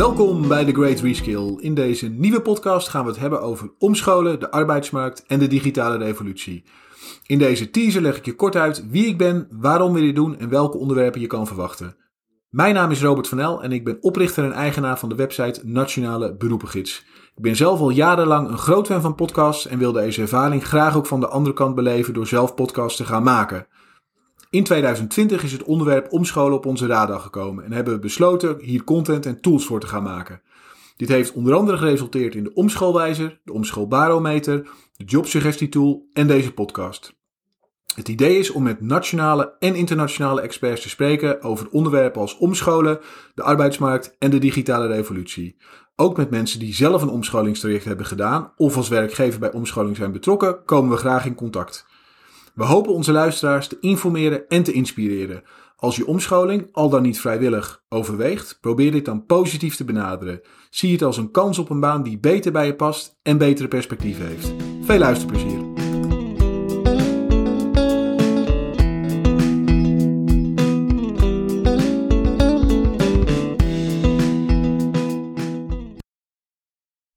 Welkom bij The Great Reskill. In deze nieuwe podcast gaan we het hebben over omscholen, de arbeidsmarkt en de digitale revolutie. In deze teaser leg ik je kort uit wie ik ben, waarom we dit doen en welke onderwerpen je kan verwachten. Mijn naam is Robert van El en ik ben oprichter en eigenaar van de website Nationale Beroepengids. Ik ben zelf al jarenlang een groot fan van podcasts en wil deze ervaring graag ook van de andere kant beleven door zelf podcasts te gaan maken. In 2020 is het onderwerp omscholen op onze radar gekomen en hebben we besloten hier content en tools voor te gaan maken. Dit heeft onder andere geresulteerd in de omschoolwijzer, de omschoolbarometer, de jobsuggestietool en deze podcast. Het idee is om met nationale en internationale experts te spreken over onderwerpen als omscholen, de arbeidsmarkt en de digitale revolutie. Ook met mensen die zelf een omscholingstraject hebben gedaan of als werkgever bij omscholing zijn betrokken, komen we graag in contact. We hopen onze luisteraars te informeren en te inspireren. Als je omscholing, al dan niet vrijwillig, overweegt, probeer dit dan positief te benaderen. Zie het als een kans op een baan die beter bij je past en betere perspectieven heeft. Veel luisterplezier!